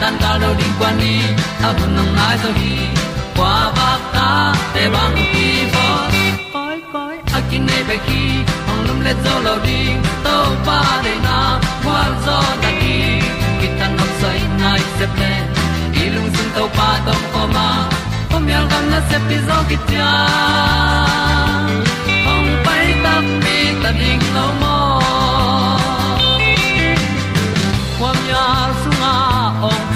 tan cao lo đi qua đi, ta bu nang mai zo gi qua ba ta te bang ki bo koi koi a kin nei be ki ong lum le zo lo ding to pa de na kwa zo ta ki ki tan nok sai nai se ple lung sun to pa tom ko ma. Pom yal gam na se pi zo ki tia ong pai ta mi ta ding lo mo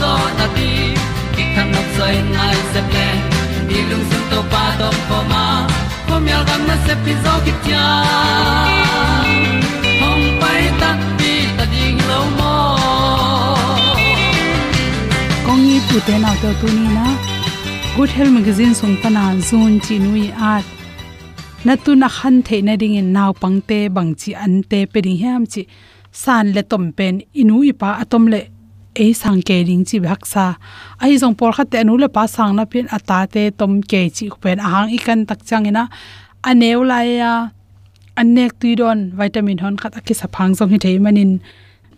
zo na ti ki kan nok sai nai se ple ni lung sun to pa to pa ma. Ko myal gam na se pi zo ki tia hom pai ta ti ta ding lo mo kong ni pu te na to tu ni na good health magazine sung pana zone chi nui at na tu na khan the na ding in naw pangte bangchi ante pe ding ham chi. San le tom pen inu ipa atom le e sang ke ring chi bhak sa. Ai jong por khat te anu le pa sang na pin ata te tom ke chi pen ahang ikan tak changina aneu la e ya anek tuidon vitamin hon khat akhi saphang jong hi thei manin.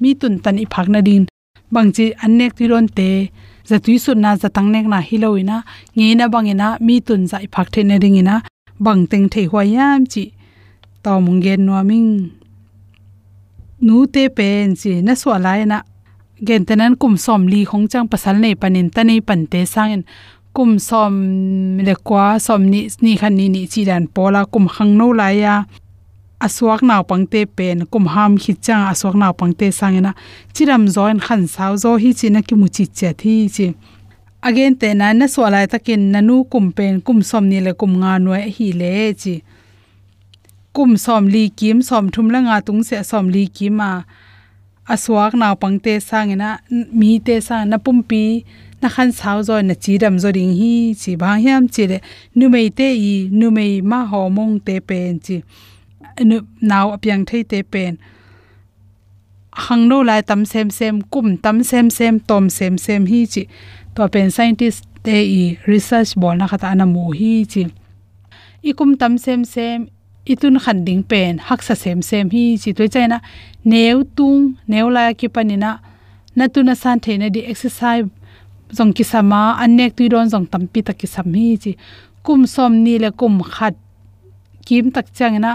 Mi tun tan i phak na din. Bangchi anek tuidon te. Zatui sun na zatang nek na hiloina nge na bangina mi tun za i phak the na ringina bang teng thei hwa yam chi. Taw mung gen no ming nu te pen chi na so lai e na gen tenan kum som li khong chang pasal nei panin ta nei pan te Sang sangin kum som le kwa som ni ni khan ni ni chi dan pola, kum khang no la ya. Aswak naw pangte pen, kum ham khi chang aswak naw pangte sangena. Chiram join khan saw zo hi chi na ki mu chi che thi chi. Again, te na na so lai takin nanu kum pen, kum som ni le kum nga no hi le chi. Kum som li kim, som thum la nga tung se, som li ki ma aswak naw pangte sangena mi te sa na pumpi na khan saw zo na chi dam zo ding hi, chi ba hiam chi le, nu mei te i, nu mei ma ho mong te pen chi, nu naw apyang thei te pen. Hang no lai tam sem sem, kum tam sem sem, tom sem sem hi chi, to pen scientist te i research bol na khata na mu hi chi. Ikum tam sem sem itun khan ding pen, hak sa sem sem hi chi toi chaina neu tung, neu la ki panina na. Tu na san theina di exercise zong ki sama anek tu don zong tampi ta ki sam hi chi. Kum som ni le kum khat kim tak changna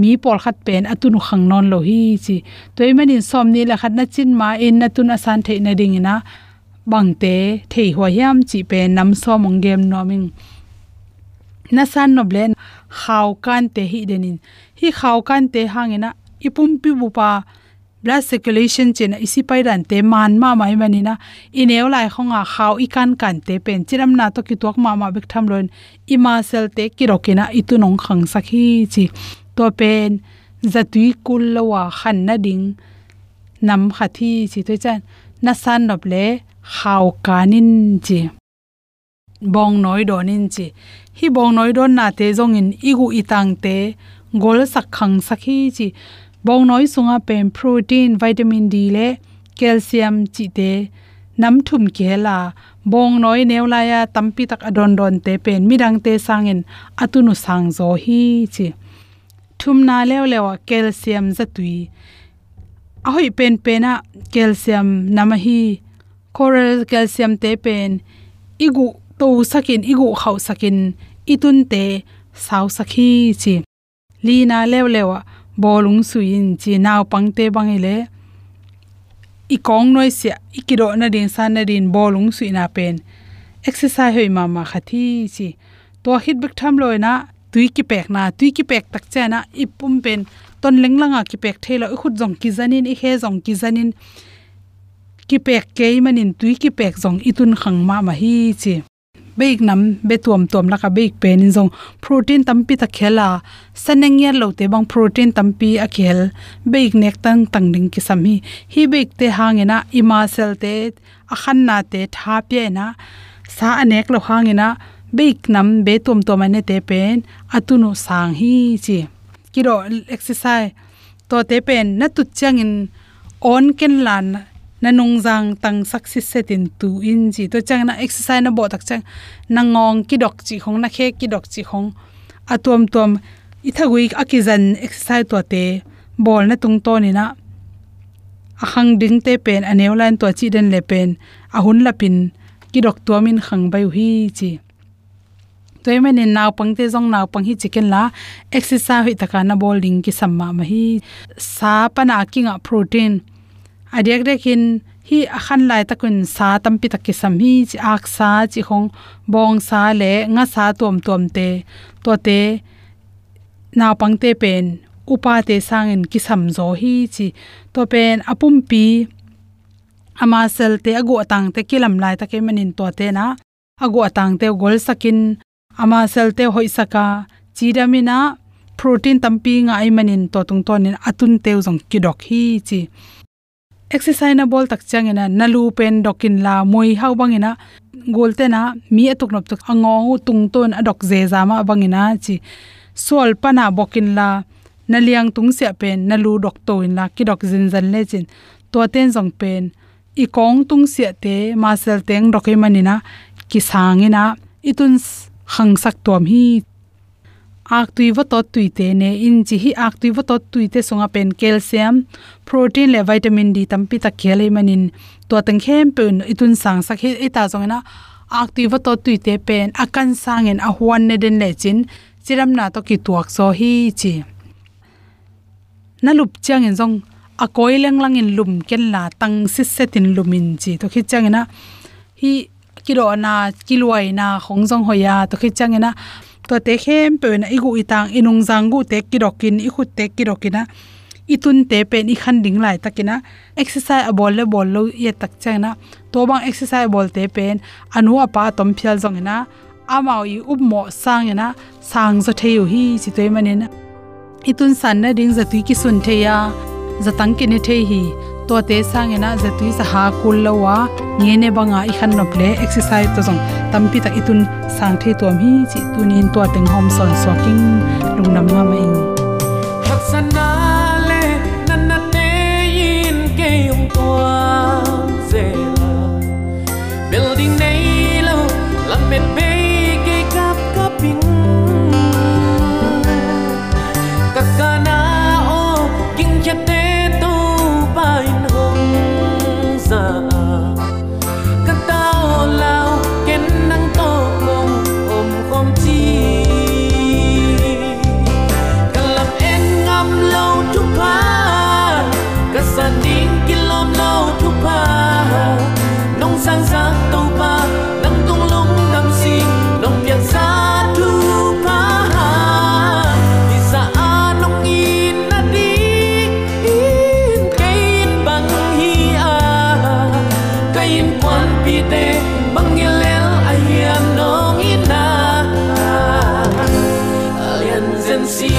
mi por khat pen, atun khang non lo hi chi. Toy manin som ni la khat na chin ma in na tu na san theina ding ina bangte thei hwa yam chi pe nam so mong gem no ming na san no blen khaw kan te hi denin hi khaw kan te hangena ipum pi bu pa blood circulation chen isi pai ran te man ma mai manina ineu lai khonga khaw ikan kan te pen chiram na to ki tok ma ma bik tham loin ima sel te ki itu nong khang sakhi chi to pen zatui kul lawa khan na ding nam khathi chi to chan na san nop le khaw kanin chi bong noi donin chi. Hi bong noi don na te zong in igu itang te. Gol sak khang sakhi chi. Bong noi sunga pem protein, vitamin d le, calcium chi te. Nam thum ke la. Bong noi neula ya tampi tak adon don te pen midang te sangin atunu sang zo hi chi. Thum na lew lewa calcium zatui ahoi pen pena calcium namahi coral calcium te pen igu to sakin igu khau sakin itun te sau sakhi chi. Lina lew lewa bolung suin chi naw pangte bangile i kong noi sia ikiro na din san na din bolung suina pen. Exercise hoi ma ma khathi chi. To hit bek tham loina tui ki pek na, tui ki pek tak cha na, ipum pen. Ton lenglanga ki pek thela i khut jong ki zanin i he jong ki zanin. Ki pek ke manin tui ki pek jong itun khang ma ma hi chi beik nam be tuam tuam laka beik pen in zong. Protein tampi ta khela saneng yer lo te bang protein tampi a khel. Beik nek tang tang ding ki sam hi. Hi beik te hangena ima sel te a khan na te tha pe na sa anek lo hangena beik nam be tuam tuam ane te pen. Atunu sang hi chi. Kiro exercise to te pen na tu changin on ken lan na nung jang tang success setin tu in ji to chang na exercise na bo tak chang. Na ngong ki dok chi khong na khe ki dok chi khong atom tom ithagui akizan exercise to te bol na tung to ni na. Ahang ding te pen aneu line to chi den le pen. Ahun lapin ki dok to min khang bai hi chi. Toy men in naw pang te jong naw pang hi chicken la, exercise hi taka na bowling ki samma ma hi. Sa pana kinga protein adek dekin hi akhan lai takun sa tampi takki sam. Hi chi ak sa, chi khong bong sa le nga sa tom tom te to te na pang te pen, upa te sangin ki sam zo. Hi chi to pen apum pi, ama sel te ago atang te kilam lai ta ke manin to te na. Ago atang te gol sakin, ama sel te hoi saka. Chidamina protein tampi nga ai manin to tung tonin atun teu jong kidok. Hi chi exercise na bol tak changena nalu pen dokin la moi hau bang bangina golte na, mi atuk nop tuk. Ango tung ton adok je bang bangina chi sol pana bokin la naliang tung se pen nalu dok to in la, ki dok zin zan le chin. To ten jong pen, i kong tung se te, ma sel teng dokai manina ki sangina itun khang sak tom hi ak tui wa to tui te ne in chi hi ak tui wa to tui te songa pen calcium, protein le vitamin d tampi ta khele manin to tang khem pen itun sang sak hi eta zong na ak tui wa to tui te pen akan sang en a huan ne den le chin. Chiram na to ki tuak so hi chi na lup chang en zong a koi leng lang in lum ken la tang si setin lumin chi. To khi chang na hi kilo na kiloi na khong jong hoya. To khi chang na to te khem pe na igu itang inung zangu te kirokin i khut te kirokina itun te pen i khan ding lai takina. Exercise abol le bol lo ye tak chana to bang exercise bol te pen anu apa tom phial zong ina amao i up mo sang ina sang zo theu hi chi toy manin itun san na ding za tu ki sun the ya za tang ki ne the hi to te sang sangena zatui sa ha kul lawa nge ne banga i khan no ple exercise to jong tampi tak itun sang the to mi chi tunin to teng hom son so king lungnam ma mai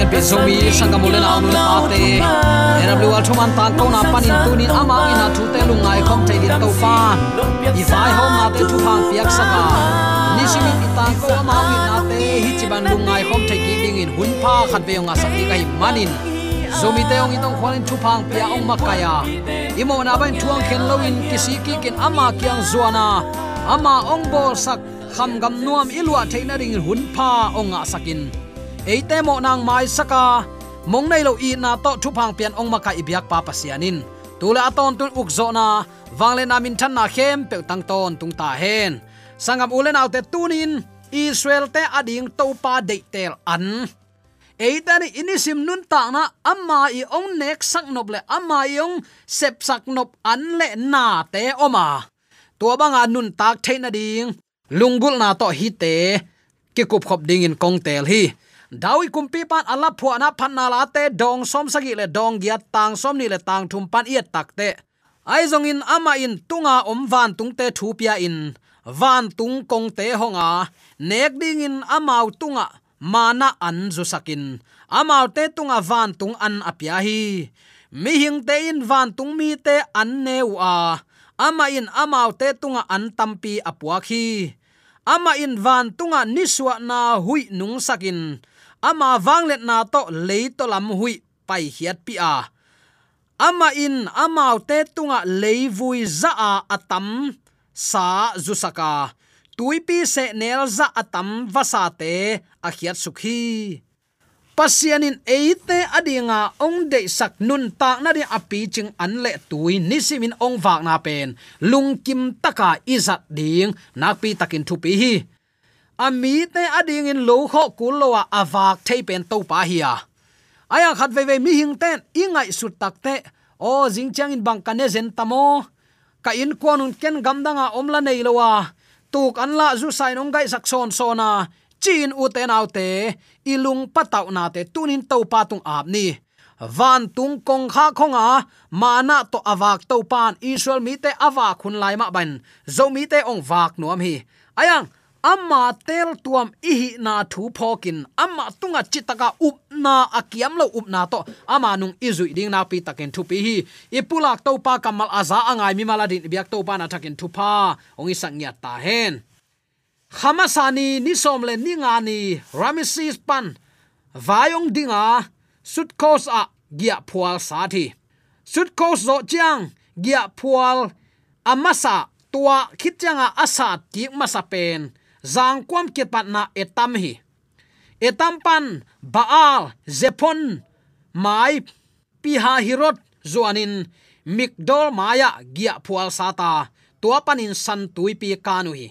pian pe zomi sangam na aun nun te era blue al thuman tan ko na panin tunin ama ina thu te lu ngai khom te din to pa i vai ho ma te thu phang piak saka ni simi tan ko ama wi na te hi chi ban lu ngai khom te ki ding in hun pha khat ve nga sak kai manin zomi te ong itong khwalin thu phang pia ong makaya imo na ban thuang khen loin kisi ki kin ama kyang zuana ama ong bol sak kham gam nuam ilwa theina ring hun pha ong a sakin eite mo nang mai saka. Mong nei lo i na to thu phang pian ong maka ibyak pa pasianin. Tula aton tun ukzo na. Wangle namin than na khem pe tang ton tung ta hen. Sangam ulen autte tunin, israel te ading to pa de tel an. Eitani inisim nun ta na, amma i ong nek sak nop le, amma i ong sep sak nop an le na te oma. Tua banga nun tak thein ding. Lungul na to hi te. Ki kup khop ding in kong tel hi dawi kumpi pan ala phua na phan na la te, dong som sagi le dong gia tang som ni le tang thum pan iat tak te. Ai zong in ama in tunga om van tung te thu pia in. Van tung kong te honga. Nek ding in amau tunga. Mana an zu sakin. Amau te tunga van tung an apia hi. Mi hing te in van tung mi te an neu a ama in amau te tunga an tampi apua khi ama in van tunga niswa na hui nung sakin ama wanglet na to leito lam hui pai hiat pi a. Ama in amau te tunga leivui za a atam, sa zusaka tuipi se nel za atam vasa te, a khiat sukhi pasianin eite adinga, ong de sak nun ta na di api ching an le tui nisimin ong wak na pen. Lung kim taka izat ding, nak pi takin thu pi hi ami te ading in lo kho kul lo awak thei pen to pa hi aya khat ve ve mi hing ten ingai sut tak te. O jing chang in bang kane zen tamo ka in kwanun ken gamdanga omla nei lowa tuk an la zu sai nong gai sak son sona chin u te nau te. Ilung patau na te tunin to pa tung ap ni. Van tung kong kha khonga mana to awak to pan israel mi te awa khun lai ma ban. Zo mi te ong wak nuam hi. Ayang amma tel tuam ihi na thu phokin. Amma tunga chitaka up na akiam lo up na to. Ama nung izui ding na pi takin thu pi hi. Ipulak to pa kamal aza angai mi maladin biak to pa na takin thu pa. Ong isang ta hen. Khamasani ni somle ni nga ni. Ramisis pan. Vayong dinga. Sut kos a gia phual sa thi. Sut kos zo chiang gia phual amasa tua khit changa asa ti masa pen zang kwam ke pat na etam hi. Etam pan baal zepon mai, piha hirot, zuanin mikdol maya, gia phual sata, tua panin san tui pi kanu hi.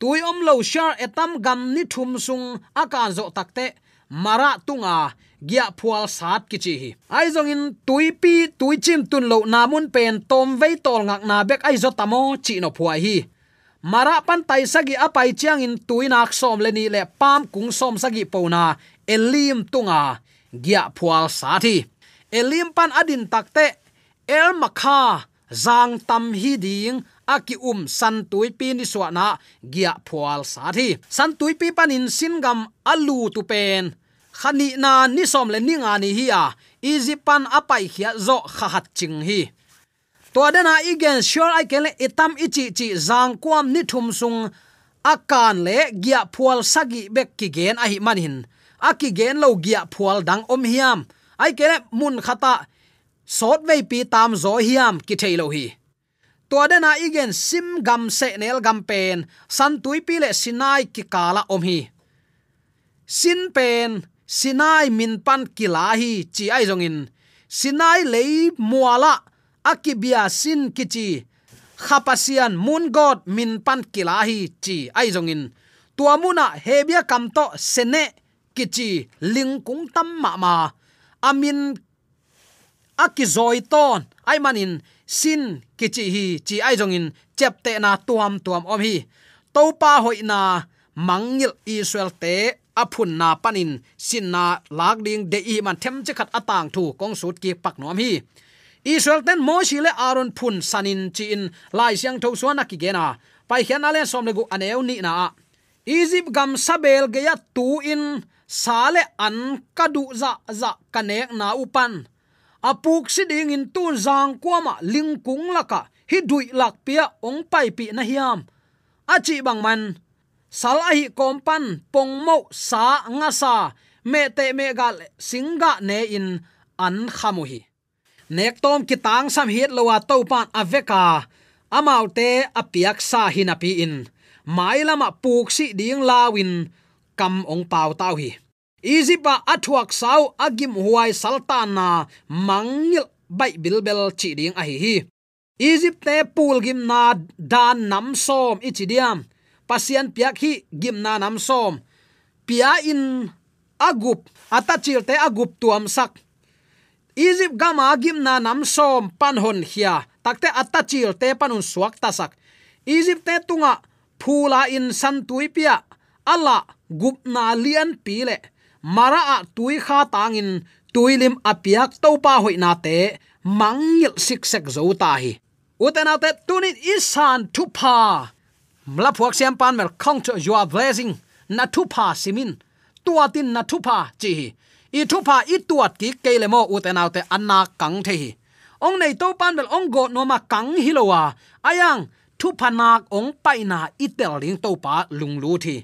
Tui om lo shar etam gam ni thum sung akan zo takte mara tunga gya phual sat ki chi hi. Ai zong in, tui pi, tui chim tun lo namun pen tom vei tol ngak na bek ai zo tamo chi no phua hi mara pan tai sagi apai chiang in tuinak som le ni le pam kung som sagi pona elim tunga gya phual sathi elim pan adin takte el makha, zang tam hi ding, aki um san tui pi ni na gya phual sathi san tui pi panin singam alu tu pen. Khani na ni som le ni nga ni hi a. Pan apai khia zo kha hat ching hi to dana igen, sure i kele itam ichi chi zang kwam ni thum sung. Akan le gya phual sagi bek ki gen a hi manin. Aki gen lo gya phual dang om hiam. Ai kele mun khata sot vei pi tam zo hiam ki thailo hi. To dena igen, sim gam se nel gam pen. San tui pi le sinai ki kala om hi. Sin pen, sinai min pan kila hi, chi ai zong in. Sinai lei muala akibia sin kichi khapasian mun god min pan kila hi chi ai zong in tua hebia kamto sene kichi lingkung tam ma ma. Amin akizoi ton ai manin sin kichi hi chi ai jong in chepte na tuam tuam om hi. Topa hoina mangil israel te aphun na panin. Sin na lak ding de i man them che khat atang thu kong sut ki pak nom hi israel ten mo shi le aron phun sanin chi in lai siang tho suana ki gena pai khian ale som le gu aneu ni na. Egypt gam sabel ge ya tu in sale an kadu za za kanek na upan apuk si ding in tun zang kwama lingkung laka hi dui lak pia ong pai pi na hiam. Achi bang man, sal a hi kompan pong mo sa nga sa, me te me gal singa ne in an khamu hi nek tom ki tang sam hit lowa to pan aveka. Amaute apiak sa hinapi in. Mailama puk si ding lawin. Kam ong pau tau hi. Izipa athuak sau agim huai saltan na mangil bai bilbel chi ding a hi hi. Egypt te pul gim na dan nam som ichidiam pasian piak hi gim na nam som. Pia in agup atachil te agup tuam sak egypt gama gim na nam som pan hon hia. Takte atachil te panun suak tasak. Egypt te tunga phula in san tuipia ala gup na lian pile. Mara a tui kha tangin tuilim apiak topa hoina te. Mangil sik sek zo ta hi. Utena te tunit isan tu pa mla phuak siam pan mel khong cho you blessing na tu pa simin. Tuatin na tu pa chi i thu pha i tuat ki keile mo uten ate anna kang the hi. Ong nei to pan bel ong go no ma kang hilowa. Ayang thu phanak ong paina itel ling to pa lung lu thi.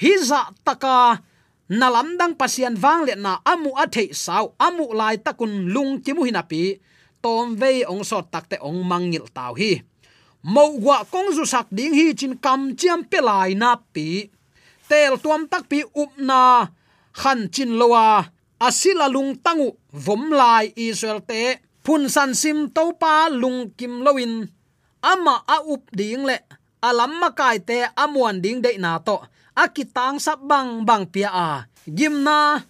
Hi za taka, nalam dang pasian wang le na amu a thei sau amu lai takun lung chimu hinapi tom ve ong sot takte ong mangil tau hi. Mo wa kong zu sak ding hi chin kam chiam pe lai na pi. Tel tuam tak pi up na khan chin lowa asila lung tangu, vom lai israel te, phun san sim to pa lung kim loin ama a up ding le, alam ma kai te amuan ding de na to, akitang sap bang bang pia a gimna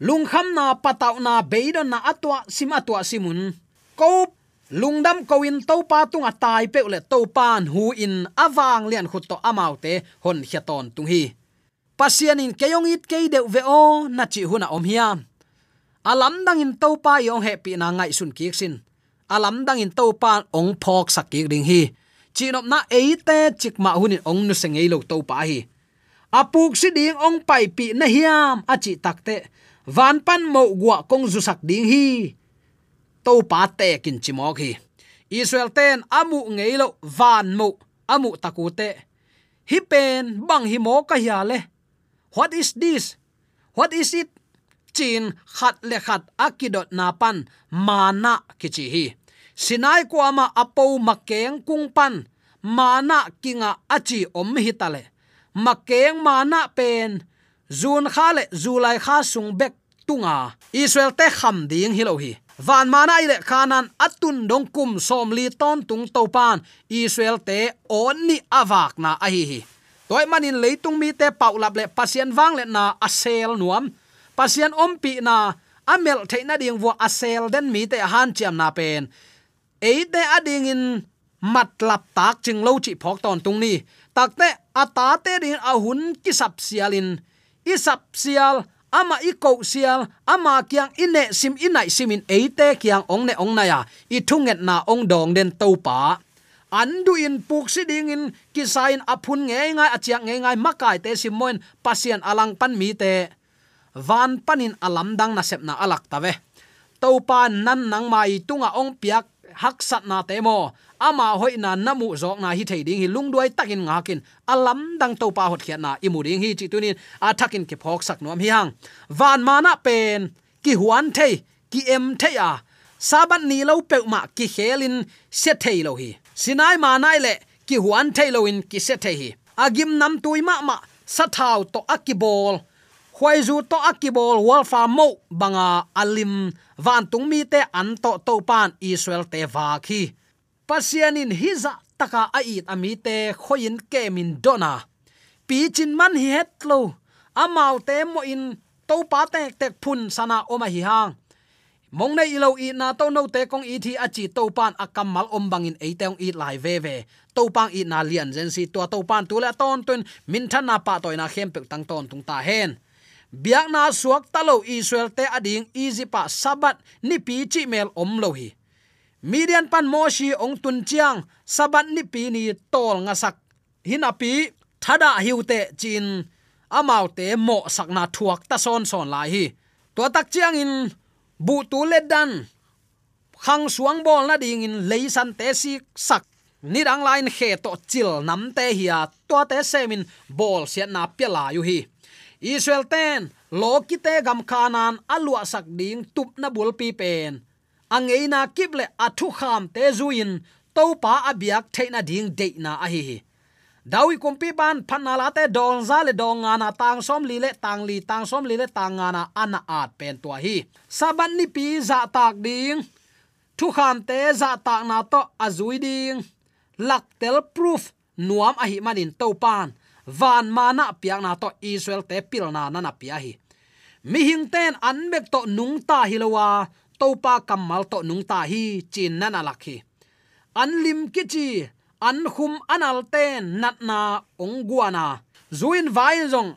lung kham na pataw na beidon na atwa sim atwa simun ko lungdam koin to pa tung atai pe le to pan hu in awang lian khut to amaute hon hiaton tung hi pasian in keyong it ke de ve o na chi huna om hiam alam dang in to pa yong he pi na ngai sun ki xin alam dang in to pa ong phok sak ki ding hi. Chi nop na e te chik ma hunin ong nu sengei lo to pa hi. Apuk si ding ong pai pi na hiam achi takte van pan mo gwa kong zu sak ding hi. To pa te kin chi mok hi. Israel ten, amu ngei lo van mo, amu takute hi pen, bang hi mo ka hiale le what is this? What is it? Chin khat le khat akidot na pan mana kichi hi. Sinai ko ama apo makeng kungpan mana kinga achi om hi tale. Makeng mana pen, zun khale zulai kha sung bek tunga. Israel te kham ding hilo hi. Van mana ile khanan atun dong kum som li ton tung topan israel te onni avak awak na a hi toy manin leitung mi te paulap le, pasien wang le na asel nuam. Pasien ompi na amel theina ding wo asel den mi te han chiam na pen. Eite ading in matlap tak ching lo chi phok ton tung ni. Takte ata te rin hun ki sap sialin isap sial ama i ko sial ama kyang ine sim inai simin eite kyang ong ne ong na ya. I thunget na ong dong den to pa andu in puk si ding in kisain apun nge ngai achiak nge ngai, makai te simoin pasien alang pan mi te. Van panin alam dang na sep na alak tave to pa nan nang mai tunga ong piak, hak sat na te mo. Ama hoi na namu zok na hi thei ding hi lungduai takin ngakin alam dang to pa hot khiat na imu ding hi chi tunin, a thakin ke phok sak nom hi hang. Van mana pen, ki huan thei, ki em thei a saban ni lo pe ma ki helin se thei lo hi. Sinai ma nai le ki huan thei lo in ki se thei hi. Agim nam tui ma sa thau to akibol. Khwai zu to akibol wal fa mo banga alim van tung mi te an to to pan israel te va khi pasianin hiza taka ait ami te khoin ke min dona. Pi chin man hi het lo. Amau te mo in to pa tek tek phun sana oma hi hang mong nei ilo i na to no te kong i thi chi to pan akam mal om bangin e teong i lai ve ve. To pang i na lian zen si to to pan tu la ton tun min than na pa toy na khem pek tang ton tung ta hen. Biak na suak talo israel te ading easy pa sabat ni pi chi mel om lo hi. Midian pan moshi ong tun chiang sabat ni pi ni tol nga sak. Hinapi thada hiute chin amau te mo sakna thuak ta son son lai hi. To tak chiang in bu tu le dan khang suang bol na ding in leisan te si sak ni dang lain khe to chil nam te hiya to te semin bol siat na pela yu hi israel ten lo kíte gam khanan alwa sak ding tup na bul pi pen angeina kiple athu kham te zuin to pa abiak theina ding deina na a hi hi dawi kumpi ban phanala te dong za le dong na tang som li le tang li tang som li le tang na ana at pen tua hi. Saban ni pi za tak ding. Thu kham te za tak na to azui ding. Lak tel proof nuam a hi manin to pan. Van mana piang na to israel te pil na na pia hi. Mi hing ten an mek to nung ta hilowa to pa kamal to nung ta hi chin na na lakhi an lim ki chi an khum anal ten nat na ong guana zuin vai zong.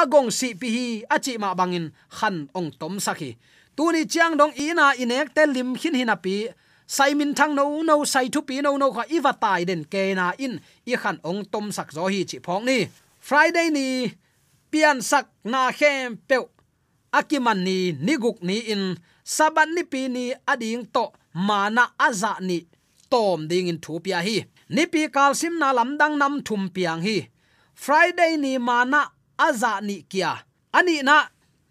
Agong si pi hi achi ma bangin, khan ong tom sakhi tuni chiang dong ina inek te lim hin hin api sai min thang no no, sai thu pi no no kha iwa tai den ke na in. I khan ong tom sak zo hi chi phong ni. Friday ni, pian sak na khem pe akiman ni niguk ni in. Saban ni pi ni ading to mana aza ni. Tom ding in thu pia hi ni pi kal sim na lam dang nam thum piang hi. Friday ni mana aza ni kia. Ani na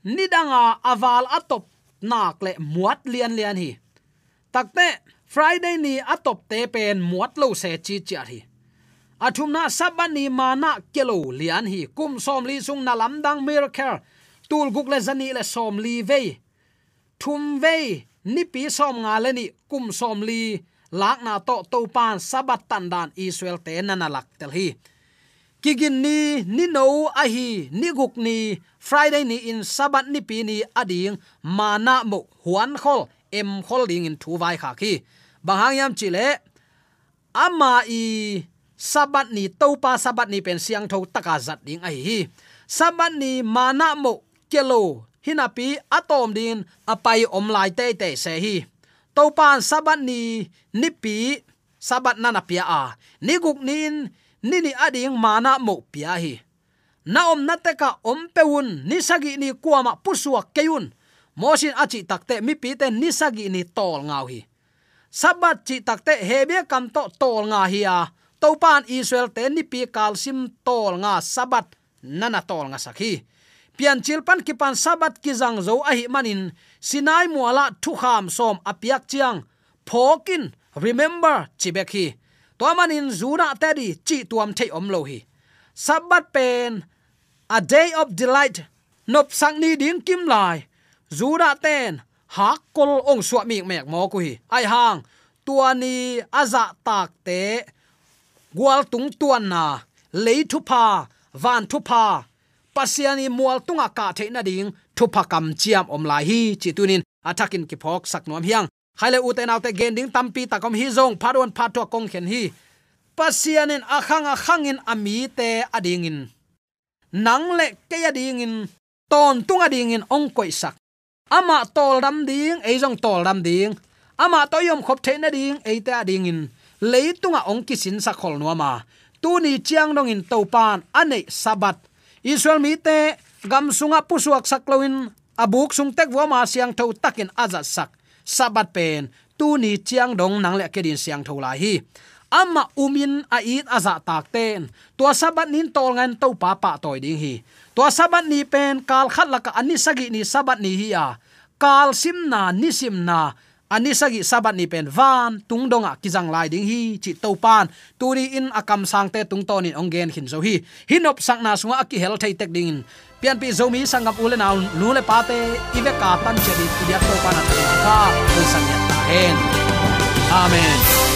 nidanga aval atop nak le muat lian lian hi. Takte friday ni atop te pen muat lo se chi chi hi. Athum na saban ni mana kelo lian hi. Kum som li sung na lam dang miracle tul guk le zani le som li ve thum ve ni pi som nga le ni. Kum som li lak na to to pan sabat tan dan israel te nana lak tel hi. Kigin ni ni no a hi, ni guk ni, friday ni in sabat ni pi ni ading mana mo huan khol, em khol ding in thu vai kha khi. Bahang yam chile ama i sabat ni to pa sabat ni pen siang tho taka zat ding ai hi sabat ni mana mo kelo hinapi atom din apai om lai te te se hi to pan sabat ni nipi sabat na pia a. Ni guk nin, ni ni ading mana mo pia hi. Na om na te ka om peun ni sagi ni kuama pusua keun mosin achi takte mi pi te ni sagi ni tol ngau hi. Sabat chi takte hebe kam to tol nga hi a. To pan israel te ni pi kalsim tol nga sabat nana tol nga sakhi pian chilpan ki pan sabat ki jang zo a hi manin, sinai muala thu kham som apiak chiang, phokin remember chibekhi to manin zuna tedi chi tuam thei om lo hi. Sabat pen, a day of delight, nop sang ni ding kim lai. Zura ten, hak kol ong suwa mi mek mo ku hi. Ai hang, tua ni aza tak te gwal tung tuan na le thu pa van thu pa pasiani mual tunga ka theina ding thu kam chiam om lai hi chitunin atakin ki phok sak hiang. Haile uten autte gen ding tampi takom hi zong pharon phatwa kong khen hi. Pasianin akhang akhangin ami te adingin. Nang le ke adingin, ton tunga dingin ong koi sak. Ama tol ram ding, ei jong tol ram ding. Ama toyom khop theina ding, ei ta ding leitunga ong ki sin sa khol no tu ni chiang dong in to ane sabat israel mi te gam sunga pusuak sakloin abuk sung tek wa ma siang tho takin aza sak. Sabat pen, tu ni chiang dong nang le kedin siang tho la hi. Ama umin a it aza tak ten. To sabat nin tol ngan to pa pa toy ding hi. To sabat ni pen, kal khat la ka ani sagi ni sabat ni hi ya kal sim na, ni sim na anisagi sabat ni pen van, tung donga kijang lai ding hi, chi to pan. Turi in akam sangte tung ton in ongen hin zo hi. Hinop sang na sunga aki hel thai tek ding. Pian pi zomi sangap ule naw nu le pa ive ka tan che di dia to pan at ka sang ya ta hen. Amen.